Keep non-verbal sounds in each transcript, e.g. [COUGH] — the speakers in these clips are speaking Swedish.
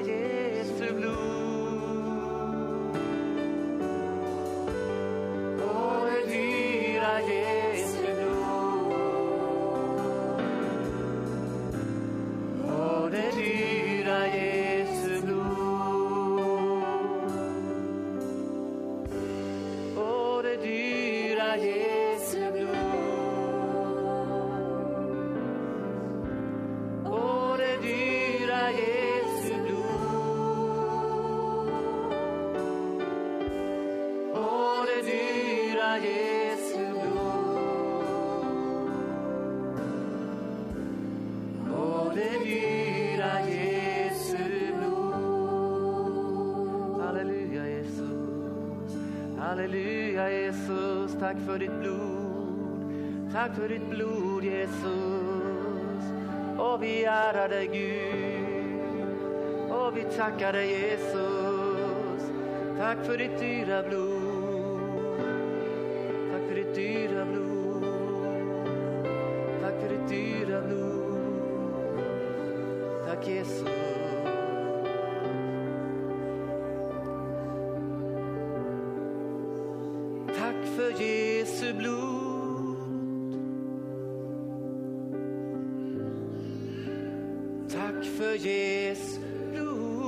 dyra Jesu blod. För ditt blod. Tack för ditt blod Jesus. Och vi ärar dig Gud. Och vi tackar dig Jesus. Tack för ditt dyra blod. Tack för ditt dyra blod. Tack för ditt dyra blod. Tack Jesus. Tack för Jesu blod. Tack för Jesu blod.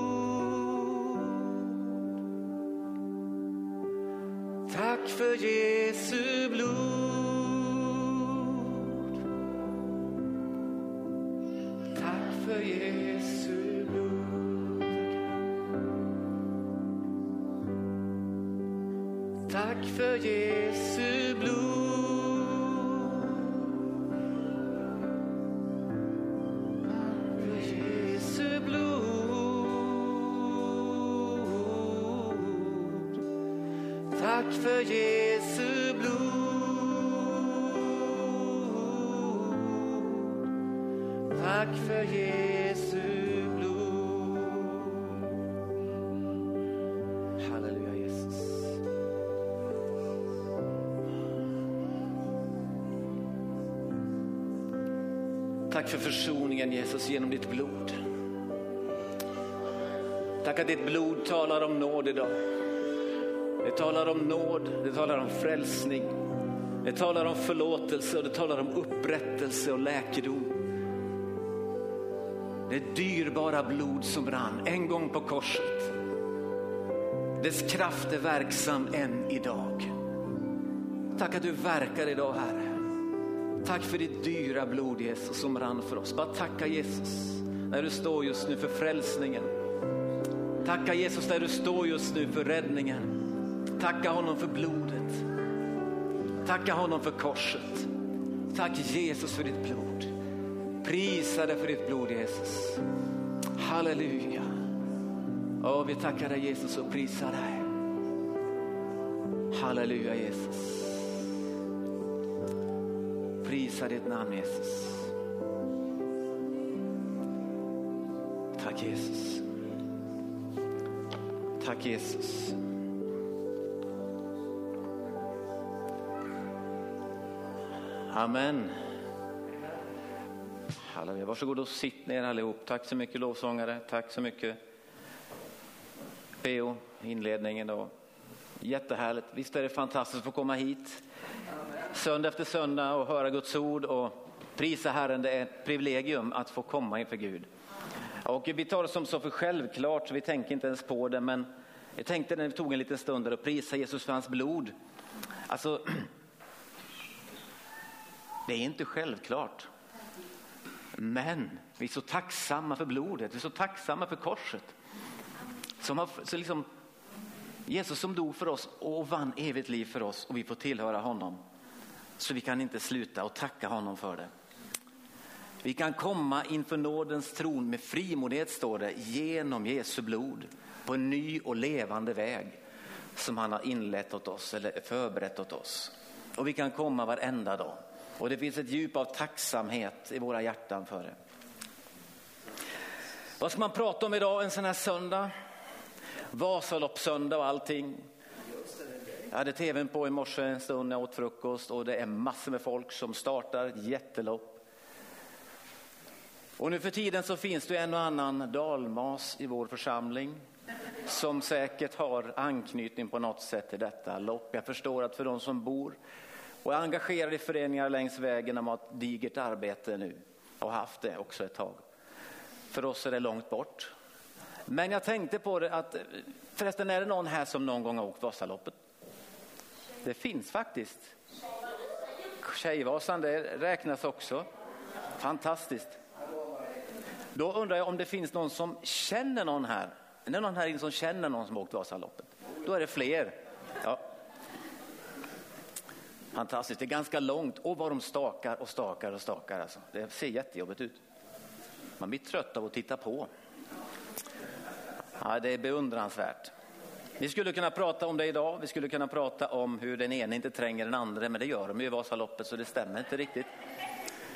Tack för Jesu Tack för Jesu blod. För Jesu blod. Tack för Jesu blod. Tack för Jesu Tack för försoningen Jesus genom ditt blod. Tack att ditt blod talar om nåd idag. Det talar om nåd, det talar om frälsning. Det talar om förlåtelse och det talar om upprättelse och läkedom. Det dyrbara blod som rann en gång på korset. Dess kraft är verksam än idag. Tack att du verkar idag Herre. Tack för ditt dyra blod Jesus som rann för oss. Bara tacka Jesus när du står just nu för frälsningen. Tacka Jesus där du står just nu för räddningen. Tacka honom för blodet. Tacka honom för korset. Tack Jesus för ditt blod. Prisa dig för ditt blod Jesus. Halleluja. Och vi tackar dig Jesus och prisar dig. Halleluja Jesus prisar ditt namn Jesus. Tack Jesus. Tack Jesus. Amen. Halleluja. Varsågod och sitt ner allihop. Tack så mycket lovsångare. Tack så mycket Beo, inledningen. Då. Jättehärligt. Visst är det fantastiskt att få komma hit söndag efter söndag och höra Guds ord och prisa Herren. Det är ett privilegium att få komma inför Gud. Och vi tar det som så för självklart så vi tänker inte ens på det. Men jag tänkte när vi tog en liten stund där och prisa Jesus för hans blod. Alltså, [CLEARS THROAT] det är inte självklart. Men vi är så tacksamma för blodet, vi är så tacksamma för korset. Som har, så liksom, Jesus som dog för oss och vann evigt liv för oss och vi får tillhöra honom. Så vi kan inte sluta och tacka honom för det. Vi kan komma inför nådens tron med frimodighet står det, genom Jesu blod på en ny och levande väg som han har inlett åt oss eller förberett åt oss. Och vi kan komma varenda dag. Och det finns ett djup av tacksamhet i våra hjärtan för det. Vad ska man prata om idag en sån här söndag? Vasaloppssöndag och allting. Jag hade tvn på i morse en stund när jag åt frukost och det är massor med folk som startar jättelopp. Och nu för tiden så finns det en och annan dalmas i vår församling som säkert har anknytning på något sätt till detta lopp. Jag förstår att för de som bor och är engagerade i föreningar längs vägen har ett digert arbete nu och haft det också ett tag. För oss är det långt bort. Men jag tänkte på det att förresten är det någon här som någon gång har åkt Vasaloppet? Det finns faktiskt. Tjejvasan det räknas också. Fantastiskt. Då undrar jag om det finns någon som känner någon här. Är det någon här inne som känner någon som åkt Vasaloppet? Då är det fler. Ja. Fantastiskt, det är ganska långt. Och vad de stakar och stakar och stakar. Alltså. Det ser jättejobbigt ut. Man blir trött av att titta på. Ja, det är beundransvärt. Vi skulle kunna prata om det idag. Vi skulle kunna prata om hur den ene inte tränger den andra, men det gör de ju i Vasaloppet så det stämmer inte riktigt.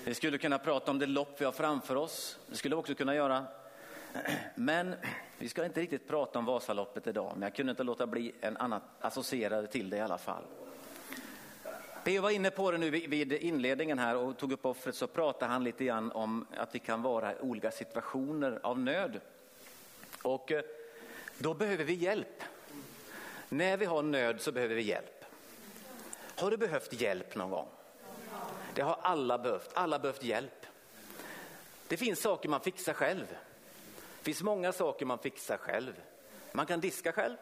Vi skulle kunna prata om det lopp vi har framför oss. Det skulle vi också kunna göra. Men vi ska inte riktigt prata om Vasaloppet idag, men jag kunde inte låta bli en annan associerad till det i alla fall. P.O. var inne på det nu vid inledningen här och tog upp offret så pratade han lite grann om att vi kan vara i olika situationer av nöd. Och eh, då behöver vi hjälp. När vi har nöd så behöver vi hjälp. Har du behövt hjälp någon gång? Det har alla behövt. Alla behövt hjälp. Det finns saker man fixar själv. Det finns många saker man fixar själv. Man kan diska själv.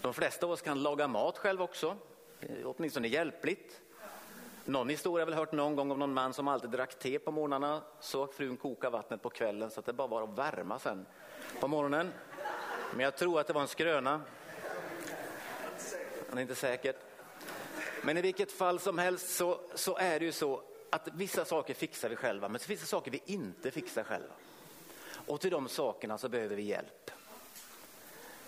De flesta av oss kan laga mat själv också. Eh, åtminstone hjälpligt. Någon historia har väl hört någon gång om någon man som alltid drack te på morgnarna, Så frun koka vattnet på kvällen så att det bara var att värma sen på morgonen. Men jag tror att det var en skröna. Det är inte säkert. Men i vilket fall som helst så, så är det ju så att vissa saker fixar vi själva, men så finns det saker vi inte fixar själva. Och till de sakerna så behöver vi hjälp.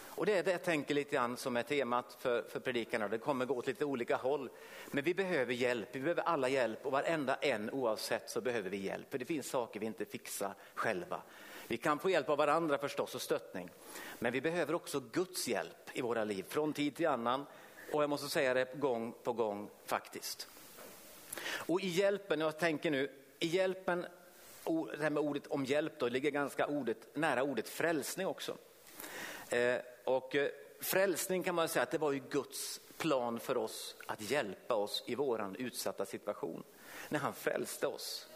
Och det är det jag tänker lite grann som är temat för, för predikarna. Det kommer gå åt lite olika håll. Men vi behöver hjälp, vi behöver alla hjälp och varenda en oavsett så behöver vi hjälp. För det finns saker vi inte fixar själva. Vi kan få hjälp av varandra förstås och stöttning. Men vi behöver också Guds hjälp i våra liv från tid till annan. Och jag måste säga det gång på gång faktiskt. Och i hjälpen, jag tänker nu, i hjälpen, det här med ordet om hjälp då, ligger ganska ordet, nära ordet frälsning också. Eh, och eh, frälsning kan man säga att det var ju Guds plan för oss att hjälpa oss i våran utsatta situation. När han frälste oss.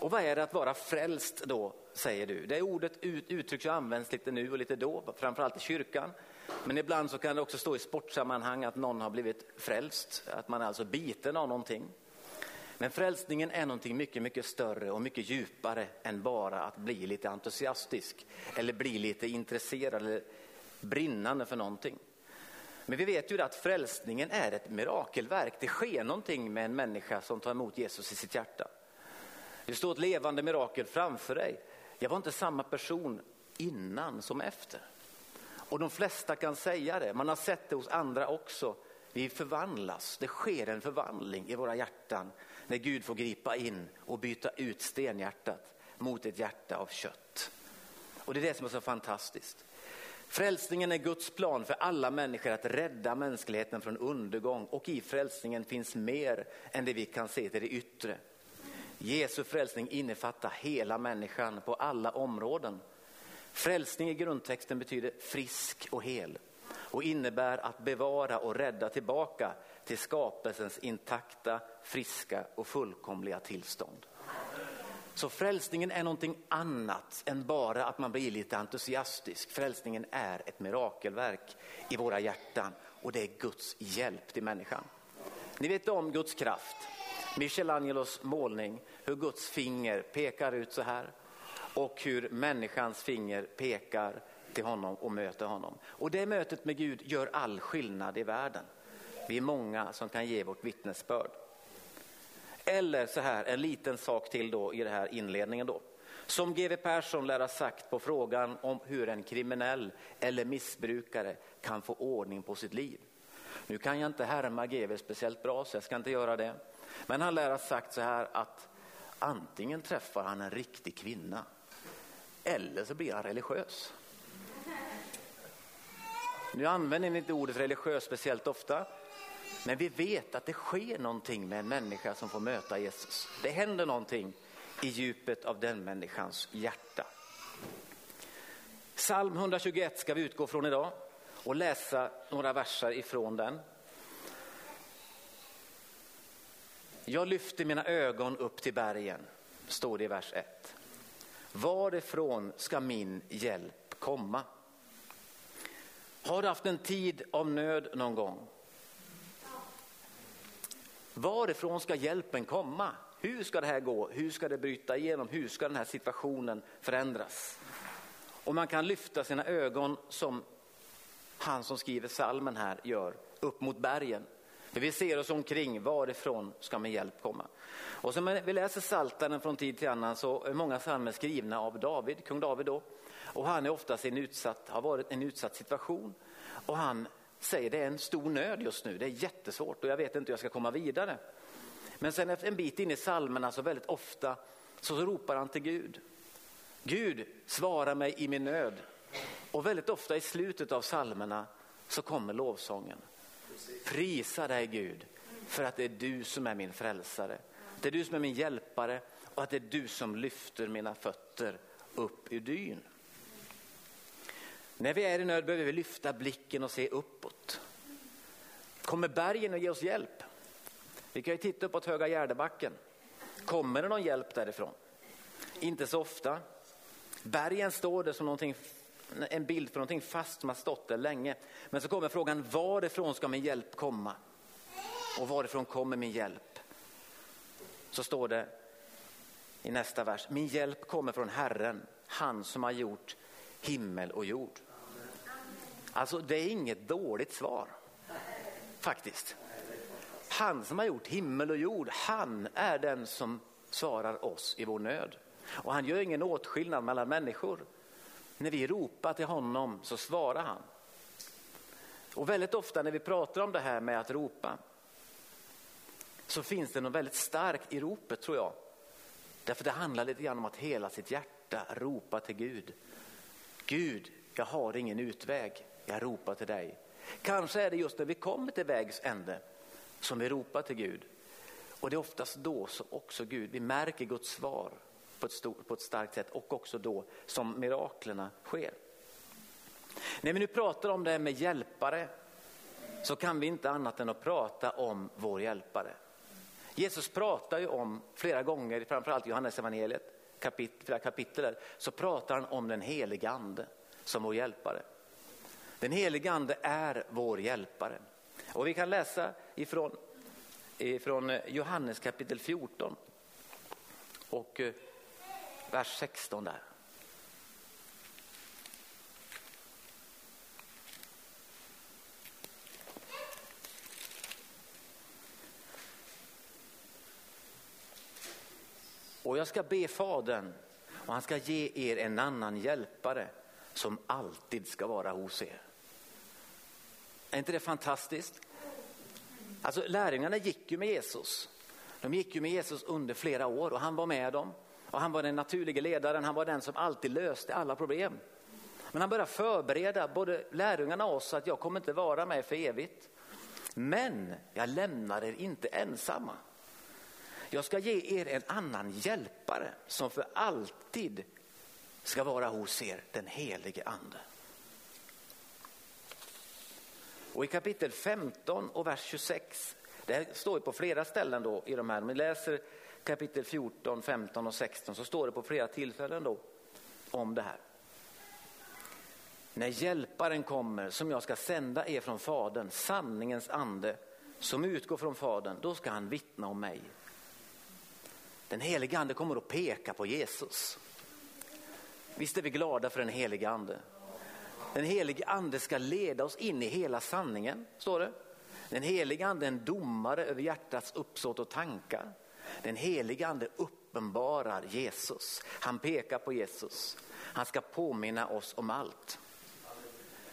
Och vad är det att vara frälst då, säger du? Det ordet uttrycks och används lite nu och lite då, framförallt i kyrkan. Men ibland så kan det också stå i sportsammanhang att någon har blivit frälst, att man är alltså biten av någonting. Men frälsningen är någonting mycket, mycket större och mycket djupare än bara att bli lite entusiastisk eller bli lite intresserad eller brinnande för någonting. Men vi vet ju att frälsningen är ett mirakelverk. Det sker någonting med en människa som tar emot Jesus i sitt hjärta. Det står ett levande mirakel framför dig. Jag var inte samma person innan som efter. Och de flesta kan säga det, man har sett det hos andra också. Vi förvandlas, det sker en förvandling i våra hjärtan när Gud får gripa in och byta ut stenhjärtat mot ett hjärta av kött. Och det är det som är så fantastiskt. Frälsningen är Guds plan för alla människor att rädda mänskligheten från undergång och i frälsningen finns mer än det vi kan se till det yttre. Jesu frälsning innefattar hela människan på alla områden. Frälsning i grundtexten betyder frisk och hel och innebär att bevara och rädda tillbaka till skapelsens intakta, friska och fullkomliga tillstånd. Så frälsningen är någonting annat än bara att man blir lite entusiastisk. Frälsningen är ett mirakelverk i våra hjärtan och det är Guds hjälp till människan. Ni vet om Guds kraft. Michelangelos målning, hur Guds finger pekar ut så här och hur människans finger pekar till honom och möter honom. Och det mötet med Gud gör all skillnad i världen. Vi är många som kan ge vårt vittnesbörd. Eller så här, en liten sak till då i den här inledningen då. Som GW Persson lär ha sagt på frågan om hur en kriminell eller missbrukare kan få ordning på sitt liv. Nu kan jag inte härma GW speciellt bra så jag ska inte göra det. Men han lär ha sagt så här att antingen träffar han en riktig kvinna eller så blir han religiös. Nu använder ni inte ordet religiös speciellt ofta, men vi vet att det sker någonting med en människa som får möta Jesus. Det händer någonting i djupet av den människans hjärta. Psalm 121 ska vi utgå från idag och läsa några verser ifrån den. Jag lyfte mina ögon upp till bergen, står det i vers 1. Varifrån ska min hjälp komma? Har du haft en tid av nöd någon gång? Varifrån ska hjälpen komma? Hur ska det här gå? Hur ska det bryta igenom? Hur ska den här situationen förändras? Och man kan lyfta sina ögon som han som skriver salmen här gör, upp mot bergen. För vi ser oss omkring, varifrån ska min hjälp komma? Och som vi läser Saltaren från tid till annan så är många psalmer skrivna av David, kung David då. Och han är oftast i en utsatt, har varit i en utsatt situation. Och han säger det är en stor nöd just nu, det är jättesvårt och jag vet inte hur jag ska komma vidare. Men sen efter en bit in i psalmerna så väldigt ofta så ropar han till Gud. Gud, svara mig i min nöd. Och väldigt ofta i slutet av psalmerna så kommer lovsången. Prisa dig Gud för att det är du som är min frälsare. Det är du som är min hjälpare och att det är du som lyfter mina fötter upp ur dyn. När vi är i nöd behöver vi lyfta blicken och se uppåt. Kommer bergen att ge oss hjälp? Vi kan ju titta uppåt Höga Gärdebacken. Kommer det någon hjälp därifrån? Inte så ofta. Bergen står där som någonting, en bild för någonting fast som har stått där länge. Men så kommer frågan varifrån ska min hjälp komma? Och varifrån kommer min hjälp? Så står det i nästa vers, min hjälp kommer från Herren, han som har gjort himmel och jord. Alltså det är inget dåligt svar, faktiskt. Han som har gjort himmel och jord, han är den som svarar oss i vår nöd. Och han gör ingen åtskillnad mellan människor. När vi ropar till honom så svarar han. Och väldigt ofta när vi pratar om det här med att ropa så finns det något väldigt starkt i ropet tror jag. Därför det handlar lite grann om att hela sitt hjärta ropa till Gud. Gud, jag har ingen utväg, jag ropar till dig. Kanske är det just när vi kommer till vägs ände som vi ropar till Gud. Och det är oftast då som också Gud, vi märker Guds svar på ett, stort, på ett starkt sätt och också då som miraklerna sker. När vi nu pratar om det här med hjälpare så kan vi inte annat än att prata om vår hjälpare. Jesus pratar ju om flera gånger, framförallt i Johannes evangeliet, kapit, flera kapitel så pratar han om den helige ande som vår hjälpare. Den helige ande är vår hjälpare. Och vi kan läsa ifrån, ifrån Johannes kapitel 14 och eh, vers 16 där. Och jag ska be Fadern och han ska ge er en annan hjälpare som alltid ska vara hos er. Är inte det fantastiskt? Alltså lärjungarna gick ju med Jesus. De gick ju med Jesus under flera år och han var med dem. Och han var den naturliga ledaren, han var den som alltid löste alla problem. Men han började förbereda både lärjungarna och oss att jag kommer inte vara med för evigt. Men jag lämnar er inte ensamma. Jag ska ge er en annan hjälpare som för alltid ska vara hos er, den helige ande. Och i kapitel 15 och vers 26, det står på flera ställen då i de här, om vi läser kapitel 14, 15 och 16 så står det på flera tillfällen då om det här. När hjälparen kommer som jag ska sända er från Fadern, sanningens ande som utgår från Fadern, då ska han vittna om mig. Den heliga ande kommer att peka på Jesus. Visst är vi glada för den heliga ande. Den helige ande ska leda oss in i hela sanningen, står det. Den helige ande är en domare över hjärtats uppsåt och tankar. Den helige ande uppenbarar Jesus. Han pekar på Jesus. Han ska påminna oss om allt.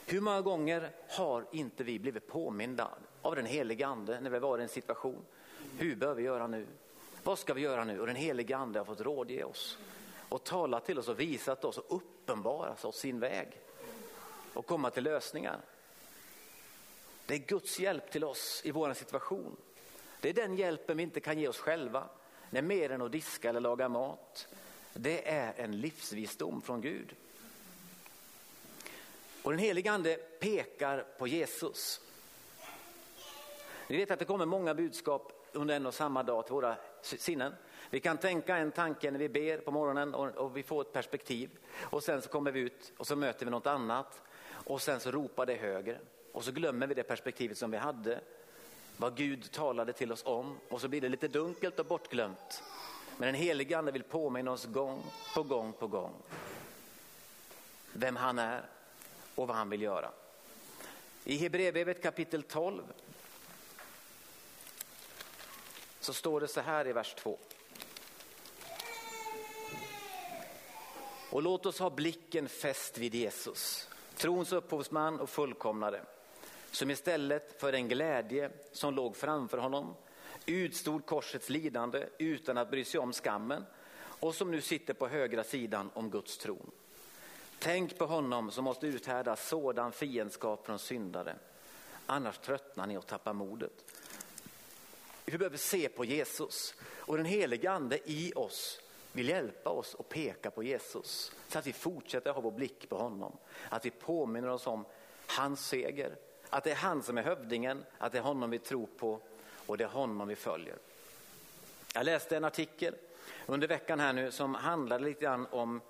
Hur många gånger har inte vi blivit påminda av den helige ande när vi varit i en situation? Hur bör vi göra nu? Vad ska vi göra nu? Och den helige ande har fått rådge oss och talat till oss och visat oss och uppenbarat oss sin väg och komma till lösningar. Det är Guds hjälp till oss i vår situation. Det är den hjälpen vi inte kan ge oss själva. Det är mer än att diska eller laga mat. Det är en livsvisdom från Gud. Och den helige ande pekar på Jesus. Ni vet att det kommer många budskap under en och samma dag till våra sinnen. Vi kan tänka en tanke när vi ber på morgonen och, och, vi får ett perspektiv. Och sen så kommer vi ut och så möter vi något annat. Och sen så ropar det högre. Och så glömmer vi det perspektivet som vi hade. Vad Gud talade till oss om. Och så blir det lite dunkelt och bortglömt. Men den helige ande vill påminna oss gång på gång på gång. Vem han är och vad han vill göra. I Hebreerbrevet kapitel 12 så står det så här i vers 2. Och låt oss ha blicken fäst vid Jesus, trons upphovsman och fullkomnare, som istället för den glädje som låg framför honom utstod korsets lidande utan att bry sig om skammen och som nu sitter på högra sidan om Guds tron. Tänk på honom som måste uthärda sådan fiendskap från syndare. Annars tröttnar ni och tappar modet. Vi behöver se på Jesus och den helige ande i oss vill hjälpa oss att peka på Jesus så att vi fortsätter ha vår blick på honom. Att vi påminner oss om hans seger, att det är han som är hövdingen, att det är honom vi tror på och det är honom vi följer. Jag läste en artikel under veckan här nu som handlade lite grann om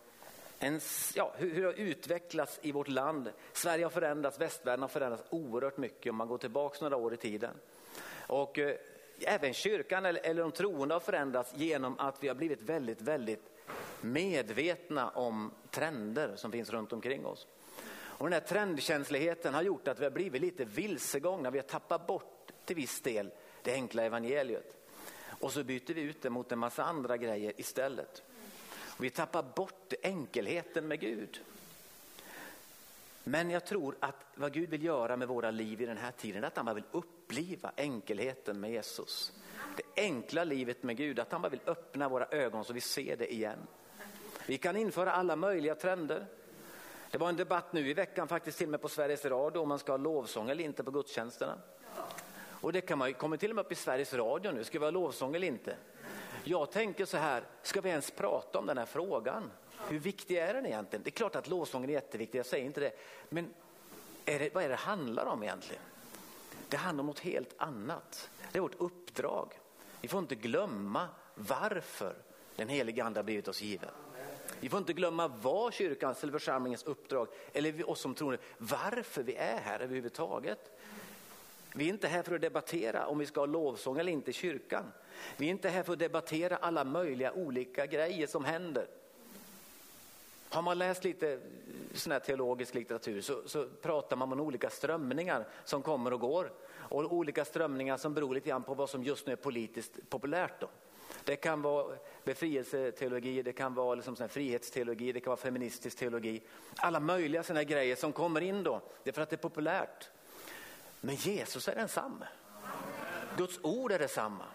en, ja, hur, hur det har utvecklats i vårt land. Sverige har förändrats, västvärlden har förändrats oerhört mycket om man går tillbaka några år i tiden. Och eh, även kyrkan eller, eller de troende har förändrats genom att vi har blivit väldigt, väldigt medvetna om trender som finns runt omkring oss. Och den här trendkänsligheten har gjort att vi har blivit lite vilsegångna, vi har tappat bort till viss del det enkla evangeliet. Och så byter vi ut det mot en massa andra grejer istället. Och vi tappar bort enkelheten med Gud. Men jag tror att vad Gud vill göra med våra liv i den här tiden är att han bara vill uppliva enkelheten med Jesus. Det enkla livet med Gud, att han bara vill öppna våra ögon så vi ser det igen. Vi kan införa alla möjliga trender. Det var en debatt nu i veckan faktiskt till och med på Sveriges Radio om man ska ha lovsång eller inte på gudstjänsterna. Och det kan man, kommer till och med upp i Sveriges Radio nu, ska vi ha lovsång eller inte? Jag tänker så här, ska vi ens prata om den här frågan? Hur viktig är den egentligen? Det är klart att lovsången är jätteviktig, jag säger inte det. Men är det, vad är det handlar om egentligen? Det handlar om något helt annat. Det är vårt uppdrag. Vi får inte glömma varför den heliga ande har blivit oss given. Vi får inte glömma vad kyrkans eller församlingens uppdrag, eller vi, oss som tror, varför vi är här överhuvudtaget. Vi är inte här för att debattera om vi ska ha lovsång eller inte i kyrkan. Vi är inte här för att debattera alla möjliga olika grejer som händer. Har man läst lite eh, sån här teologisk litteratur så, så, pratar man om olika strömningar som kommer och går. Och olika strömningar som beror lite grann på vad som just nu är politiskt populärt. Då. Det kan vara befrielseteologi, det kan vara liksom sån frihetsteologi, det kan vara feministisk teologi. Alla möjliga sådana grejer som kommer in då, det är för att det är populärt. Men Jesus är densamme. Guds ord är detsamma.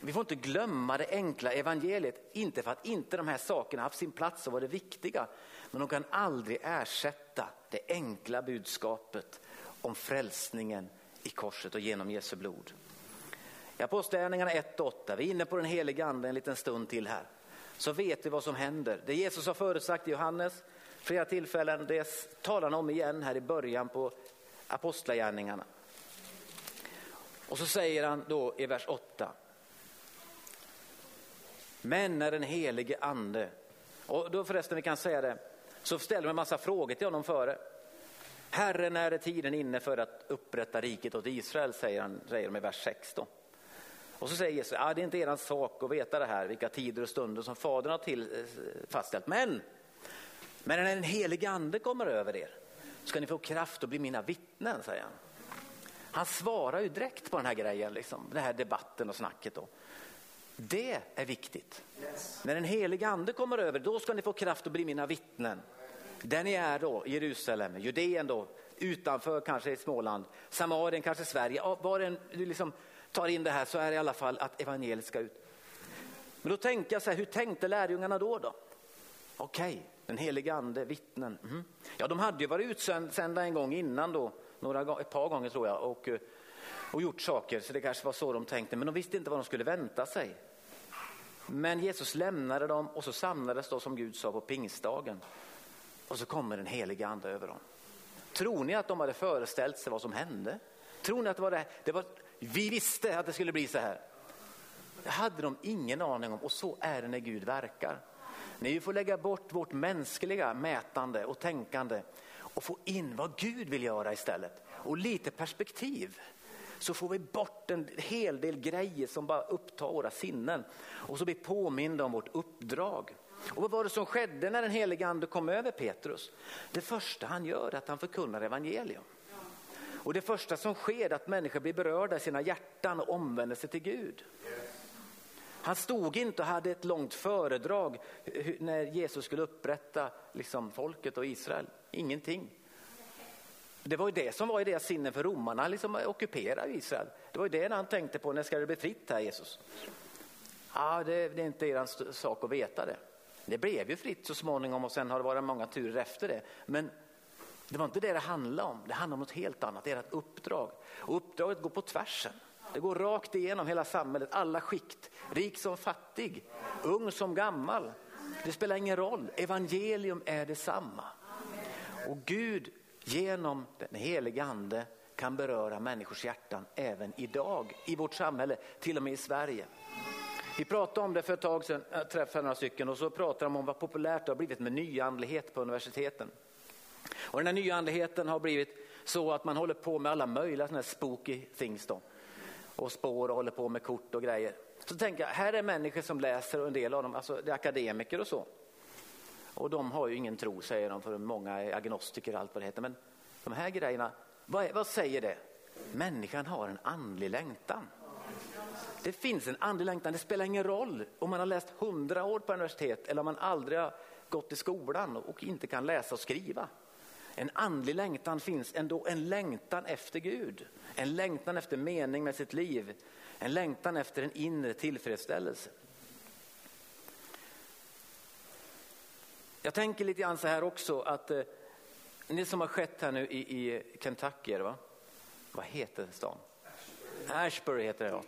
Vi får inte glömma det enkla evangeliet, inte för att inte de här sakerna haft sin plats och varit viktiga, men de kan aldrig ersätta det enkla budskapet om frälsningen i korset och genom Jesu blod. Apostlagärningarna 1 8, vi är inne på den heliga ande en liten stund till här, så vet vi vad som händer. Det Jesus har förutsagt i Johannes, flera tillfällen, det talar han om igen här i början på Apostlagärningarna. Och så säger han då i vers 8, men när den helige ande, och då förresten vi kan säga det, så ställer de en massa frågor till honom före. Herren är tiden inne för att upprätta riket åt Israel, säger, han, säger de i vers 16. Och så säger Jesus, ah, det är inte er sak att veta det här, vilka tider och stunder som Fadern har till, eh, fastställt. Men, men när den helige ande kommer över er ska ni få kraft att bli mina vittnen, säger han. Han svarar ju direkt på den här grejen, liksom, den här debatten och snacket. Då. Det är viktigt. Yes. När den heliga ande kommer över, då ska ni få kraft att bli mina vittnen. Där ni är då, Jerusalem, Judeen då, utanför kanske i Småland, Samarien, kanske Sverige. Var en, liksom tar in det här så är det i alla fall att evangeliet ska ut. Men då tänker jag så här, hur tänkte lärjungarna då? då? Okej, okay, den helige ande, vittnen. Mm. Ja, de hade ju varit utsända en gång innan då, några, ett par gånger tror jag. Och, eh, och gjort saker, så det kanske var så de tänkte. Men de visste inte vad de skulle vänta sig. Men Jesus lämnade dem och så samlades de som Gud sa på pingstdagen. Och så kommer den heliga ande över dem. Tror ni att de hade föreställt sig vad som hände? Tror ni att det var det? det var, vi visste att det skulle bli så här. Det hade de ingen aning om och så är det när Gud verkar. När vi får lägga bort vårt mänskliga mätande och tänkande och få in vad Gud vill göra istället. Och lite perspektiv så får vi bort en hel del grejer som bara upptar våra sinnen och så blir påminda om vårt uppdrag. Och vad var det som skedde när den helige ande kom över Petrus? Det första han gör är att han förkunnar evangelium. Och det första som sker är att människor blir berörda i sina hjärtan och omvänder sig till Gud. Han stod inte och hade ett långt föredrag när Jesus skulle upprätta liksom, folket och Israel. Ingenting. Det var ju det som var i deras sinne för romarna liksom ockuperar Israel. Det var ju det han tänkte på, när ska det bli fritt här Jesus? Ja, det, det är inte er sak att veta det. Det blev ju fritt så småningom och sen har det varit många turer efter det. Men det var inte det det handlade om, det handlade om något helt annat, det är ett uppdrag. Och uppdraget går på tvärsen. Det går rakt igenom hela samhället, alla skikt, rik som fattig, ung som gammal. Det spelar ingen roll, evangelium är detsamma. Och Gud genom den helige ande kan beröra människors hjärtan även idag i vårt samhälle, till och med i Sverige. Vi pratade om det för ett tag sedan, jag träffade några stycken och så pratade de om vad populärt det har blivit med nyandlighet på universiteten. Och den här nyandligheten har blivit så att man håller på med alla möjliga sådana här spooky things då. Och spår och håller på med kort och grejer. Så tänker jag, här är människor som läser och en del av dem, alltså det är akademiker och så. Och de har ju ingen tro säger de för många är agnostiker och allt vad det heter. Men de här grejerna, vad, vad säger det? Människan har en andlig längtan. Det finns en andlig längtan, det spelar ingen roll om man har läst hundra år på universitet eller om man aldrig har gått i skolan och inte kan läsa och skriva. En andlig längtan finns ändå, en längtan efter Gud, en längtan efter mening med sitt liv, en längtan efter en inre tillfredsställelse. Jag tänker lite grann så här också att eh, det som har skett här nu i, i Kentucky, va? vad heter stan? Ashbury heter det ja.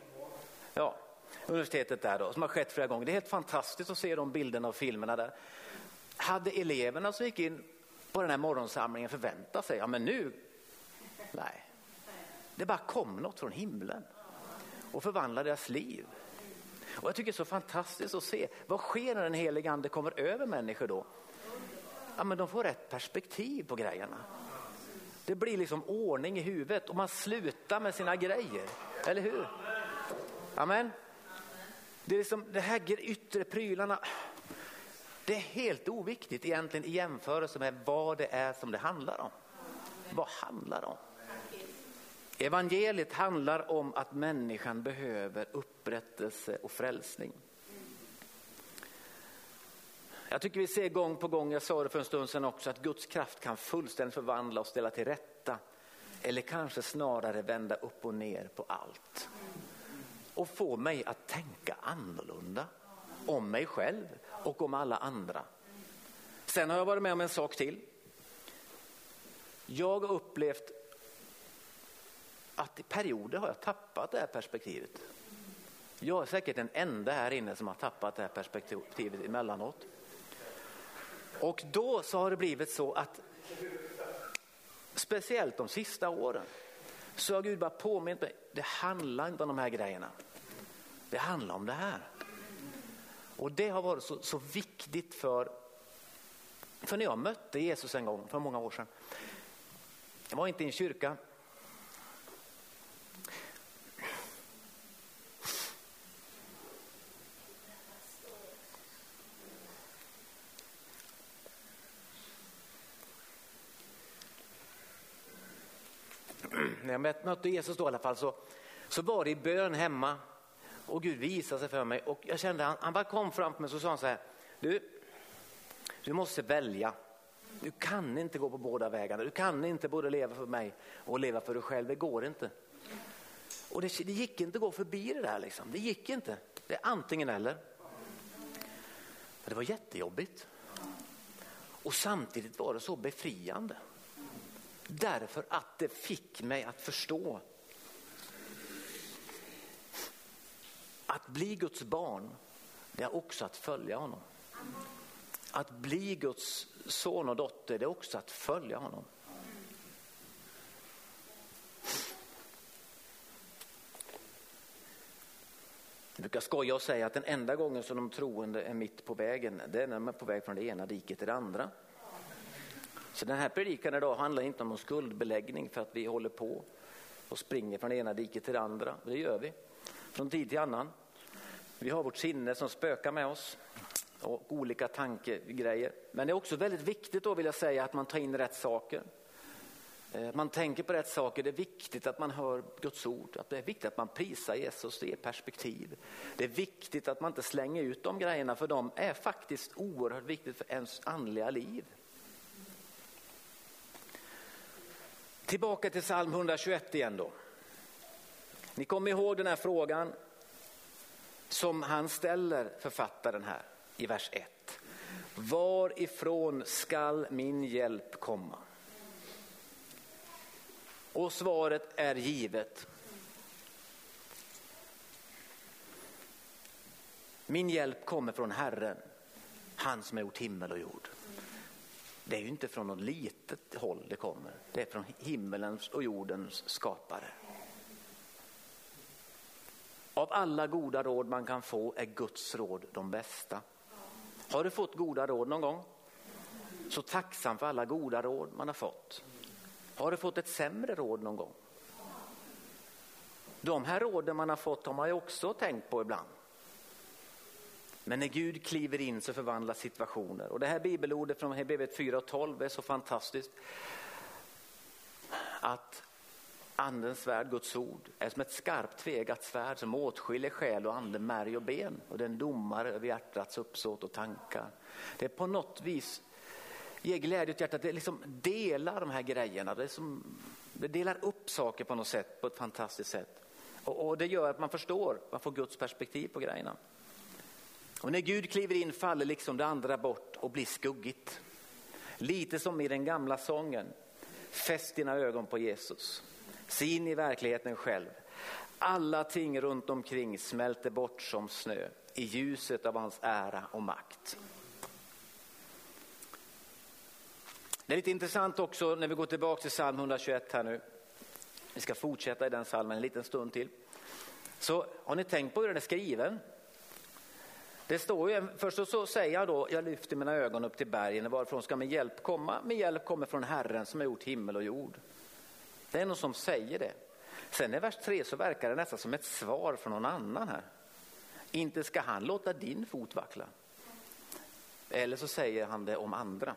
ja. Universitetet där då, som har skett flera gånger. Det är helt fantastiskt att se de bilderna och filmerna där. Hade eleverna som gick in på den här morgonsamlingen förvänta sig, ja men nu, nej. Det bara kom något från himlen och förvandlade deras liv. Och jag tycker det är så fantastiskt att se, vad sker när den helige ande kommer över människor då? Ja men de får rätt perspektiv på grejerna. Det blir liksom ordning i huvudet och man slutar med sina grejer, eller hur? Amen. Det är liksom det här yttre prylarna. Det är helt oviktigt egentligen i jämförelse med vad det är som det handlar om. Vad handlar det om? Evangeliet handlar om att människan behöver upprättelse och frälsning. Jag tycker vi ser gång på gång, jag sa det för en stund sedan också, att Guds kraft kan fullständigt förvandla och ställa till rätta. Eller kanske snarare vända upp och ner på allt. Och få mig att tänka annorlunda om mig själv och om alla andra. Sen har jag varit med om en sak till. Jag har upplevt att i perioder har jag tappat det här perspektivet. Jag är säkert den enda här inne som har tappat det här perspektivet emellanåt. Och då så har det blivit så att speciellt de sista åren så har Gud bara påmint mig, det handlar inte om de här grejerna. Det handlar om det här. Och det har varit så, så viktigt för, för när jag mötte Jesus en gång för många år sedan. Jag var inte i en kyrka. När jag mötte Jesus då i alla fall så, så var det i bön hemma och Gud visade sig för mig och jag kände han, han bara kom fram till mig och sa han så här, du, du måste välja. Du kan inte gå på båda vägarna. Du kan inte både leva för mig och leva för dig själv. Det går inte. Och det, det gick inte att gå förbi det där. Liksom. Det gick inte. Det är antingen eller. Det var jättejobbigt. Och samtidigt var det så befriande. Därför att det fick mig att förstå att bli Guds barn det är också att följa honom. Att bli Guds son och dotter, det är också att följa honom. Jag brukar skoja och säga att den enda gången som de troende är mitt på vägen, det är när de är på väg från det ena diket till det andra. Så den här predikan idag handlar inte om någon skuldbeläggning för att vi håller på och springer från det ena diket till det andra. Det gör vi från tid till annan. Vi har vårt sinne som spökar med oss och olika tankegrejer. Men det är också väldigt viktigt då vill jag säga att man tar in rätt saker. Eh, man tänker på rätt saker, det är viktigt att man hör Guds ord, att det är viktigt att man prisar Jesus, det är perspektiv. Det är viktigt att man inte slänger ut de grejerna för de är faktiskt oerhört viktigt för ens andliga liv. Tillbaka till psalm 121 igen då. Ni kommer ihåg den här frågan som han ställer författaren här i vers 1. Varifrån skall min hjälp komma? Och svaret är givet. Min hjälp kommer från Herren, han som har gjort himmel och jord. Det är ju inte från något litet håll det kommer, det är från himmelens och jordens skapare. Av alla goda råd man kan få är Guds råd de bästa. Har du fått goda råd någon gång? Så tacksam för alla goda råd man har fått. Har du fått ett sämre råd någon gång? De här råden man har fått har man ju också tänkt på ibland. Men när Gud kliver in så förvandlas situationer. Och det här bibelordet från Hebreerbrevet 4.12 är så fantastiskt. Att andens svärd, Guds ord, är som ett skarpt tvegat svärd som åtskiljer själ och ande, märg och ben. Och den domar över hjärtats uppsåt och tankar. Det är på något vis ger glädje åt hjärtat. Det liksom delar de här grejerna. Det, som, det delar upp saker på något sätt, på ett fantastiskt sätt. Och, och, det gör att man förstår, man får Guds perspektiv på grejerna. Och när Gud kliver in faller liksom det andra bort och blir skuggigt. Lite som i den gamla sången. Fäst dina ögon på Jesus. Se in i verkligheten själv. Alla ting runt omkring smälter bort som snö i ljuset av hans ära och makt. Det är lite intressant också när vi går tillbaka till psalm 121 här nu. Vi ska fortsätta i den psalmen en liten stund till. Så har ni tänkt på hur den är skriven? Det står ju, först så säger jag då, jag lyfter mina ögon upp till bergen, varifrån ska min hjälp komma? Min hjälp kommer från Herren som har gjort himmel och jord. Det är någon som säger det. Sen i vers 3 så verkar det nästan som ett svar från någon annan här. Inte ska han låta din fot vackla. Eller så säger han det om andra.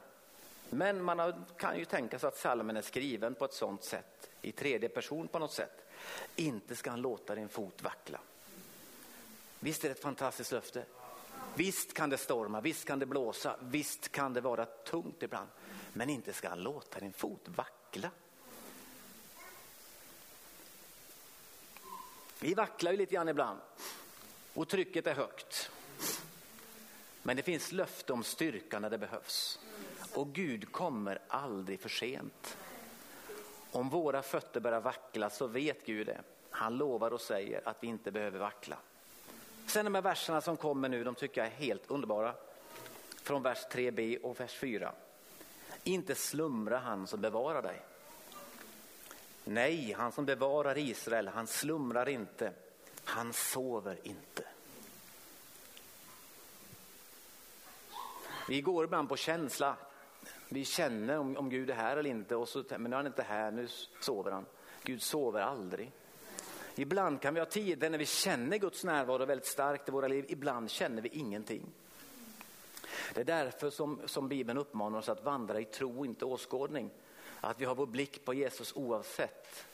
Men man kan ju tänka sig att salmen är skriven på ett sånt sätt, i tredje person på något sätt. Inte ska han låta din fot vackla. Visst är det ett fantastiskt löfte? Visst kan det storma, visst kan det blåsa, visst kan det vara tungt ibland. Men inte ska han låta din fot vackla. Vi vacklar ju lite grann ibland och trycket är högt. Men det finns löfte om styrka när det behövs. Och Gud kommer aldrig för sent. Om våra fötter börjar vackla så vet Gud det. Han lovar och säger att vi inte behöver vackla. Sen de här verserna som kommer nu, de tycker jag är helt underbara. Från vers 3b och vers 4. Inte slumra han som bevarar dig. Nej, han som bevarar Israel, han slumrar inte. Han sover inte. Vi går ibland på känsla. Vi känner om, om Gud är här eller inte, och så, men nu är han inte här, nu sover han. Gud sover aldrig. Ibland kan vi ha tider när vi känner Guds närvaro väldigt starkt i våra liv, ibland känner vi ingenting. Det är därför som, som Bibeln uppmanar oss att vandra i tro, inte åskådning. Att vi har vår blick på Jesus oavsett.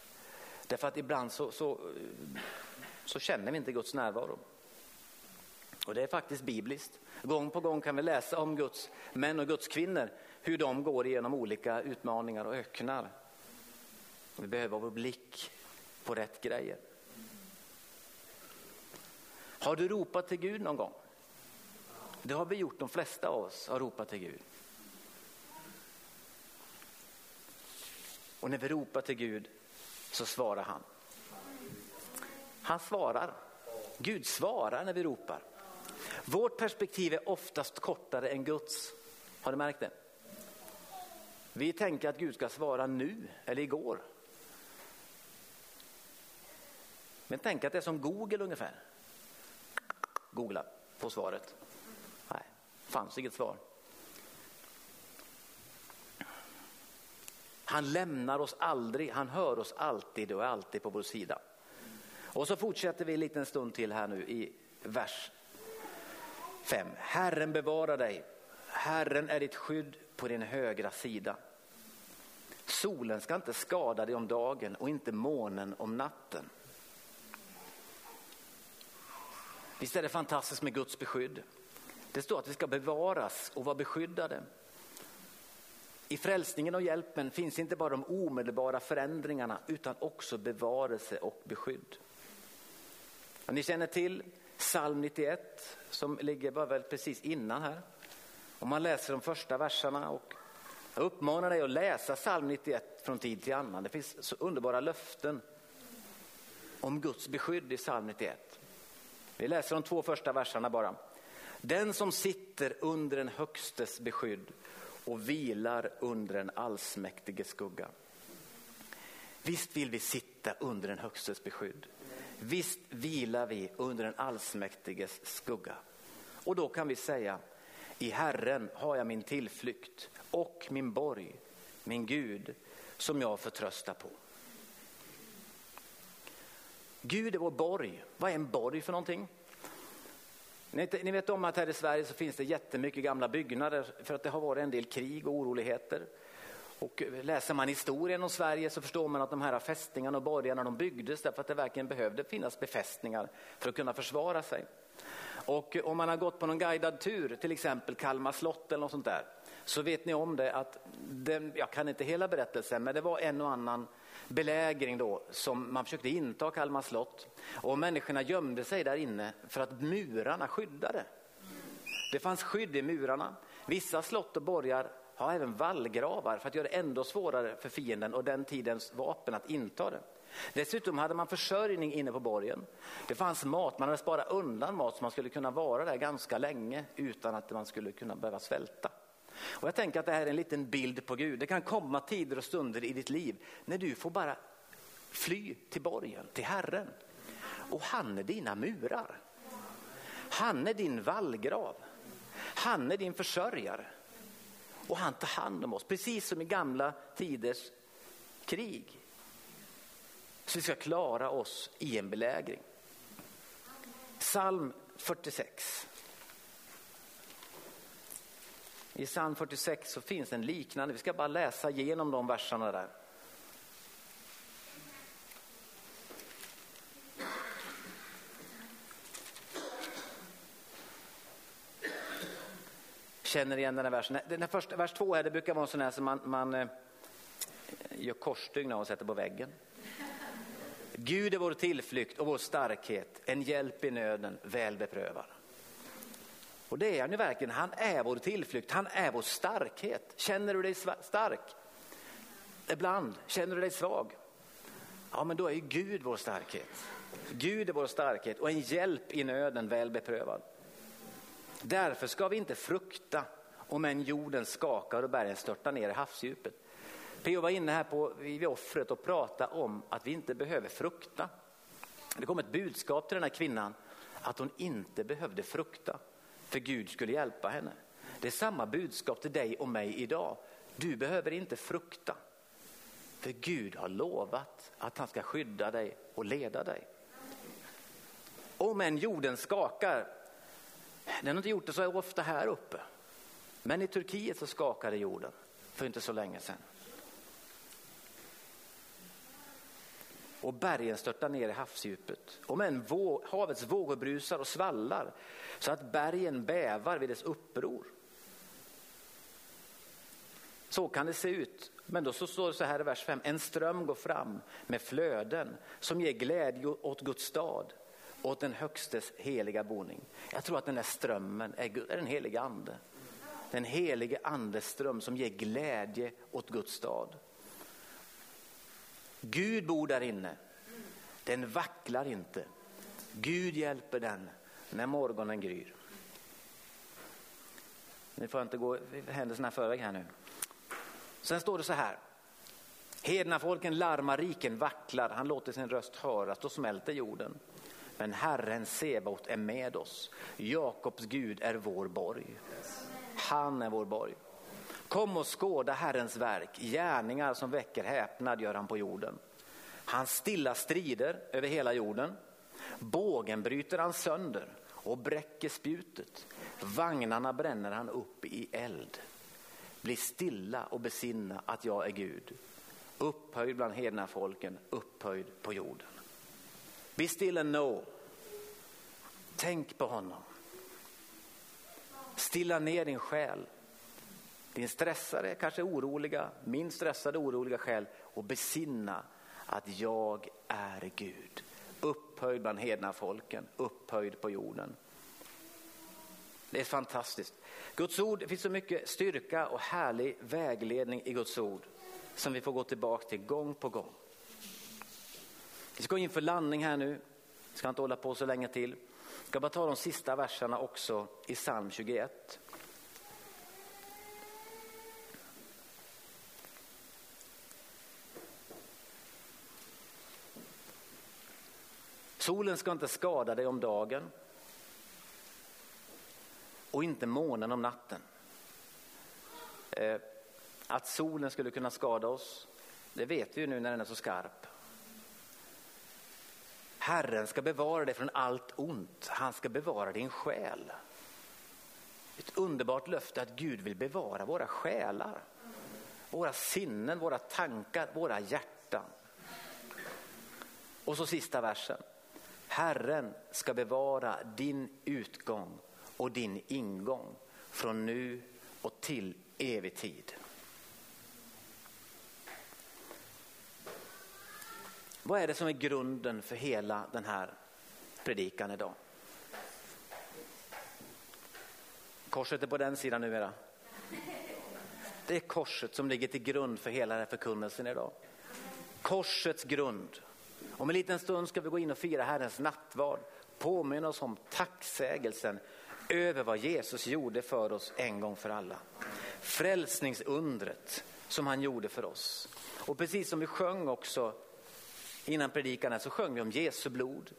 Därför att ibland så, så, så känner vi inte Guds närvaro. Och det är faktiskt bibliskt. Gång på gång kan vi läsa om Guds män och Guds kvinnor, hur de går igenom olika utmaningar och öknar. Vi behöver vår blick på rätt grejer. Har du ropat till Gud någon gång? Det har vi gjort, de flesta av oss har ropat till Gud. Och när vi ropar till Gud så svarar han. Han svarar. Gud svarar när vi ropar. Vårt perspektiv är oftast kortare än Guds. Har du märkt det? Vi tänker att Gud ska svara nu eller igår. Men tänk att det är som Google ungefär. Googla, på svaret. Nej, fanns inget svar. Han lämnar oss aldrig, han hör oss alltid och är alltid på vår sida. Och så fortsätter vi en liten stund till här nu i vers 5. Herren bevarar dig, Herren är ditt skydd på din högra sida. Solen ska inte skada dig om dagen och inte månen om natten. Visst är det fantastiskt med Guds beskydd? Det står att vi ska bevaras och vara beskyddade. I frälsningen och hjälpen finns inte bara de omedelbara förändringarna utan också bevarelse och beskydd. Ni känner till psalm 91 som ligger bara väl precis innan här. Om man läser de första verserna och jag uppmanar dig att läsa psalm 91 från tid till annan. Det finns så underbara löften om Guds beskydd i psalm 91. Vi läser de två första verserna bara. Den som sitter under den högstes beskydd och vilar under den allsmäktige skugga. Visst vill vi sitta under den högstes beskydd. Visst vilar vi under den allsmäktiges skugga. Och då kan vi säga, i Herren har jag min tillflykt och min borg, min Gud, som jag förtröstar på. Gud är vår borg. Vad är en borg för någonting? Ni vet om att här i Sverige så finns det jättemycket gamla byggnader för att det har varit en del krig och oroligheter. Och läser man historien om Sverige så förstår man att de här fästningarna och borgarna de byggdes därför att det verkligen behövde finnas befästningar för att kunna försvara sig. Och om man har gått på någon guidad tur, till exempel Kalmar slott eller något sånt där, så vet ni om det att, den, jag kan inte hela berättelsen, men det var en och annan belägring då som man försökte inta Kalmar slott och människorna gömde sig där inne för att murarna skyddade. Det fanns skydd i murarna. Vissa slott och borgar har även vallgravar för att göra det ändå svårare för fienden och den tidens vapen att inta det. Dessutom hade man försörjning inne på borgen. Det fanns mat, man hade sparat undan mat så man skulle kunna vara där ganska länge utan att man skulle kunna behöva svälta. Och jag tänker att det här är en liten bild på Gud. Det kan komma tider och stunder i ditt liv när du får bara fly till borgen, till Herren. Och han är dina murar. Han är din vallgrav. Han är din försörjare. Och han tar hand om oss, precis som i gamla tiders krig. Så vi ska klara oss i en belägring. Psalm 46. I psalm 46 så finns en liknande, vi ska bara läsa igenom de verserna där. Känner igen den här versen. Den här första, vers två här, det brukar vara en sån här som man, man eh, gör korsstygn och sätter på väggen. Gud är vår tillflykt och vår starkhet, en hjälp i nöden, väl beprövad. Och det är han ju verkligen. Han är vår tillflykt, han är vår starkhet. Känner du dig stark? Ibland. Känner du dig svag? Ja, men då är ju Gud vår starkhet. Gud är vår starkhet och en hjälp i nöden väl beprövad. Därför ska vi inte frukta om en jorden skakar och bergen störtar ner i havsdjupet. P.O. var inne här på, vid offret och pratade om att vi inte behöver frukta. Det kom ett budskap till den här kvinnan att hon inte behövde frukta för Gud skulle hjälpa henne. Det är samma budskap till dig och mig idag. Du behöver inte frukta. För Gud har lovat att han ska skydda dig och leda dig. Om än jorden skakar, den har inte gjort det så ofta här uppe. Men i Turkiet så skakade jorden för inte så länge sedan. Och bergen störtar ner i havsdjupet. Om än vå havets vågor brusar och svallar så att bergen bävar vid dess uppror. Så kan det se ut. Men då så står det så här i vers 5. En ström går fram med flöden som ger glädje åt Guds stad, åt den högstes heliga boning. Jag tror att den här strömmen är, är den heliga ande. Den helige andes ström som ger glädje åt Guds stad. Gud bor där inne. Den vacklar inte. Gud hjälper den när morgonen gryr. Nu får jag inte gå händelserna i förväg här nu. Sen står det så här. hednafolken larmar, riken vacklar, han låter sin röst höras, då smälter jorden. Men Herren Sebaot är med oss. Jakobs Gud är vår borg. Han är vår borg. Kom och skåda Herrens verk, gärningar som väcker häpnad gör han på jorden. Han stilla strider över hela jorden. Bågen bryter han sönder och bräcker spjutet. Vagnarna bränner han upp i eld. Bli stilla och besinna att jag är Gud. Upphöjd bland hedna folken, upphöjd på jorden. Be still and know. Tänk på honom. Stilla ner din själ. Din stressade, kanske oroliga, min stressade oroliga själ och besinna att jag är Gud. Upphöjd bland hedna folken, upphöjd på jorden. Det är fantastiskt. Guds ord, det finns så mycket styrka och härlig vägledning i Guds ord som vi får gå tillbaka till gång på gång. Vi ska gå in för landning här nu. Vi ska inte hålla på så länge till. Jag ska bara ta de sista verserna också i psalm 21. Solen ska inte skada dig om dagen och inte månen om natten. Eh, att solen skulle kunna skada oss, det vet vi ju nu när den är så skarp. Herren ska bevara dig från allt ont, han ska bevara din själ. Ett underbart löfte att Gud vill bevara våra själar, våra sinnen, våra tankar, våra hjärtan. Och så sista versen. Herren ska bevara din utgång och din ingång från nu och till evig tid. Vad är det som är grunden för hela den här predikan idag? Korset är på den sidan numera. Det är korset som ligger till grund för hela den här förkunnelsen idag. Korsets grund. Om en liten stund ska vi gå in och fira Herrens nattvard. Påminna oss om tacksägelsen över vad Jesus gjorde för oss en gång för alla. Frälsningsundret som han gjorde för oss. Och precis som vi sjöng också innan predikan så sjöng vi om Jesu blod.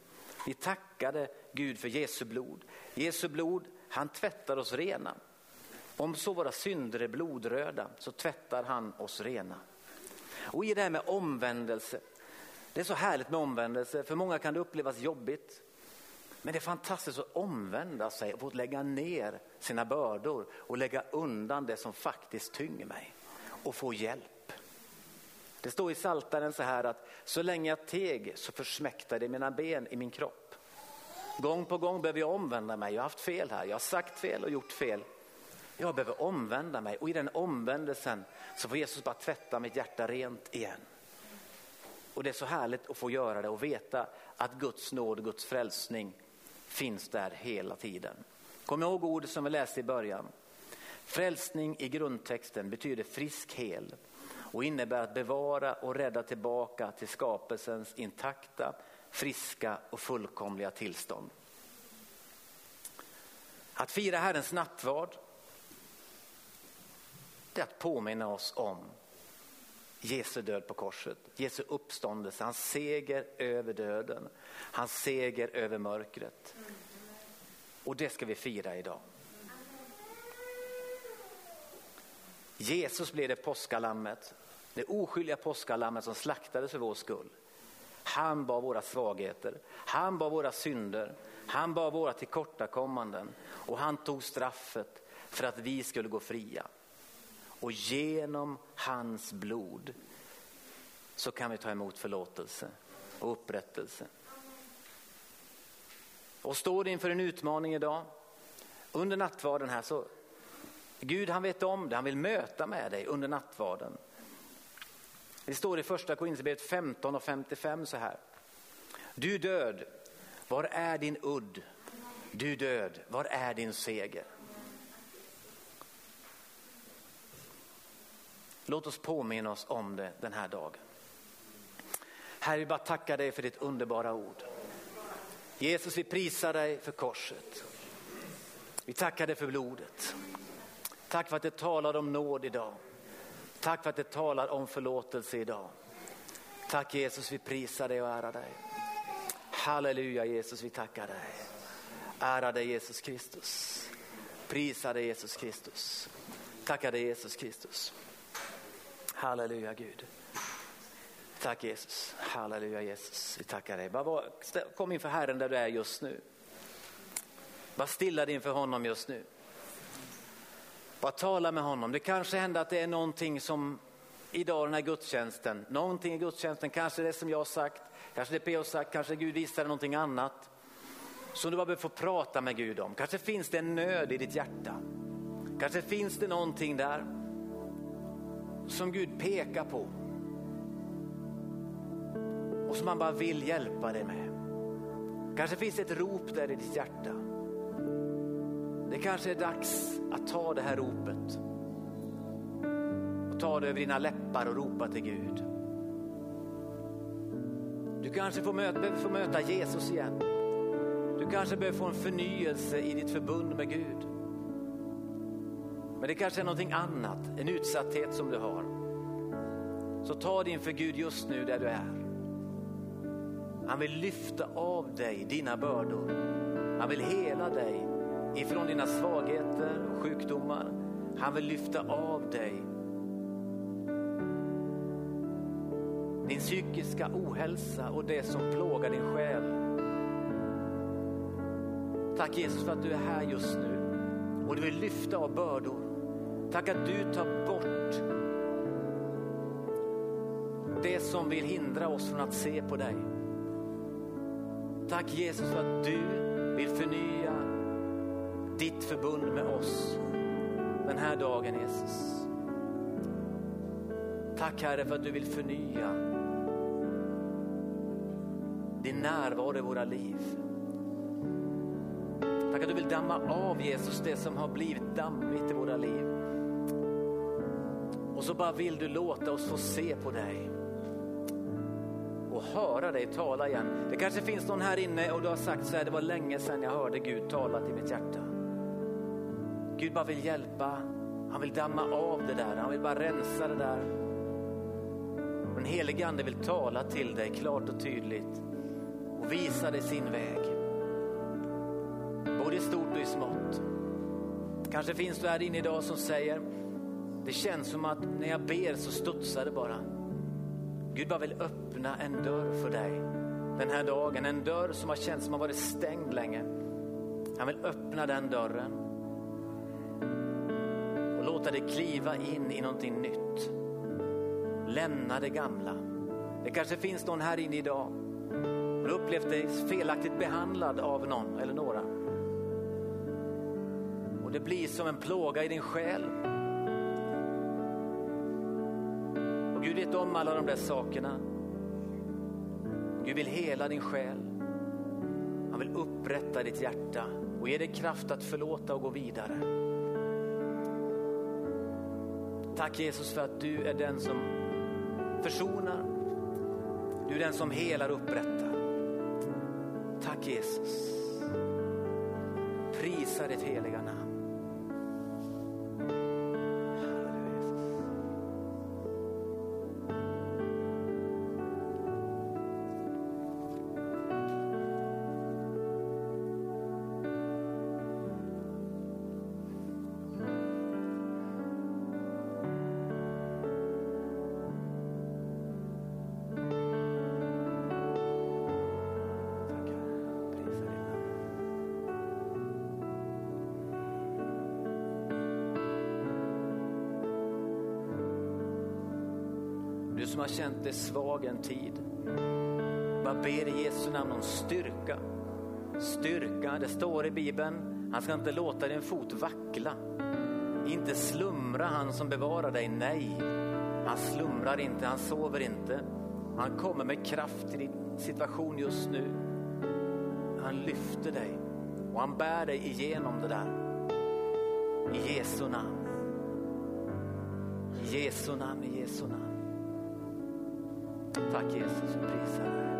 Vi tackade Gud för Jesu blod. Jesu blod, han tvättar oss rena. Om så våra synder är blodröda så tvättar han oss rena. Och i det här med omvändelse, det är så härligt med omvändelse, för många kan det upplevas jobbigt. Men det är fantastiskt att omvända sig och få lägga ner sina bördor och lägga undan det som faktiskt tynger mig och få hjälp. Det står i Saltaren så här att så länge jag teg så försmäktade mina ben i min kropp. Gång på gång behöver jag omvända mig. Jag har haft fel här. Jag har sagt fel och gjort fel. Jag behöver omvända mig och i den omvändelsen så får Jesus bara tvätta mitt hjärta rent igen. Och det är så härligt att få göra det och veta att Guds nåd och Guds frälsning finns där hela tiden. Kom ihåg ordet som vi läste i början. Frälsning i grundtexten betyder frisk hel och innebär att bevara och rädda tillbaka till skapelsens intakta, friska och fullkomliga tillstånd. Att fira Herrens nattvard det är att påminna oss om Jesu död på korset, Jesu uppståndelse, hans seger över döden, hans seger över mörkret. Och det ska vi fira idag. Jesus blev det påskalammet, det oskyldiga påskalammet som slaktades för vår skull. Han bar våra svagheter, han bar våra synder, han bar våra tillkortakommanden och han tog straffet för att vi skulle gå fria. Och genom hans blod så kan vi ta emot förlåtelse och upprättelse. Och står du inför en utmaning idag, under nattvarden här så Gud han vet om det, han vill möta med dig under nattvarden. Det står i första Korinthierbrevet 15 och 55 så här. Du död, var är din udd? Du död, var är din seger? Låt oss påminna oss om det den här dagen. Herre, vi bara tackar dig för ditt underbara ord. Jesus, vi prisar dig för korset. Vi tackar dig för blodet. Tack för att det talar om nåd idag. Tack för att det talar om förlåtelse idag. Tack Jesus, vi prisar dig och ärar dig. Halleluja Jesus, vi tackar dig. Ära dig Jesus Kristus. Prisa dig Jesus Kristus. Tackar dig Jesus Kristus. Halleluja Gud. Tack Jesus. Halleluja Jesus. Vi tackar dig. Bara kom inför Herren där du är just nu. Var stilla inför honom just nu. Bara tala med honom. Det kanske händer att det är någonting som idag den här gudstjänsten, någonting i gudstjänsten, kanske det som jag har sagt, kanske det P har sagt, kanske Gud visar någonting annat som du bara behöver få prata med Gud om. Kanske finns det en nöd i ditt hjärta. Kanske finns det någonting där som Gud pekar på och som han bara vill hjälpa dig med. Kanske finns det ett rop där i ditt hjärta. Det kanske är dags att ta det här ropet och ta det över dina läppar och ropa till Gud. Du kanske får möta, behöver få möta Jesus igen. Du kanske behöver få en förnyelse i ditt förbund med Gud. Men det kanske är någonting annat, en utsatthet som du har. Så ta det inför Gud just nu där du är. Han vill lyfta av dig dina bördor. Han vill hela dig ifrån dina svagheter och sjukdomar. Han vill lyfta av dig din psykiska ohälsa och det som plågar din själ. Tack Jesus för att du är här just nu och du vill lyfta av bördor. Tack att du tar bort det som vill hindra oss från att se på dig. Tack Jesus för att du vill förnya ditt förbund med oss den här dagen Jesus. Tack Herre för att du vill förnya din närvaro i våra liv. Tack att du vill damma av Jesus det som har blivit dammigt i våra liv. Och så bara vill du låta oss få se på dig och höra dig tala igen. Det kanske finns någon här inne och du har sagt så här, det var länge sedan jag hörde Gud tala till mitt hjärta. Gud bara vill hjälpa, han vill damma av det där, han vill bara rensa det där. Den helige ande vill tala till dig klart och tydligt och visa dig sin väg. Både i stort och i smått. Kanske finns du här inne idag som säger, det känns som att när jag ber så studsar det bara. Gud bara vill öppna en dörr för dig den här dagen. En dörr som har känts som har varit stängd länge. Han vill öppna den dörren och låta dig kliva in i någonting nytt. Lämna det gamla. Det kanske finns någon här inne idag Du du upplevt dig felaktigt behandlad av någon eller några. Och det blir som en plåga i din själ. Vet om alla de där sakerna. Gud vill hela din själ. Han vill upprätta ditt hjärta och ge dig kraft att förlåta och gå vidare. Tack Jesus för att du är den som försonar. Du är den som helar och upprättar. Tack Jesus. Prisa ditt heliga namn. Känt dig svag en tid. Bara ber i Jesu namn om styrka. Styrka, det står i Bibeln, han ska inte låta din fot vackla. Inte slumra han som bevarar dig, nej. Han slumrar inte, han sover inte. Han kommer med kraft till din situation just nu. Han lyfter dig och han bär dig igenom det där. I Jesu namn. I Jesu namn, i Jesu namn. Tack Jesus, vi prisar dig.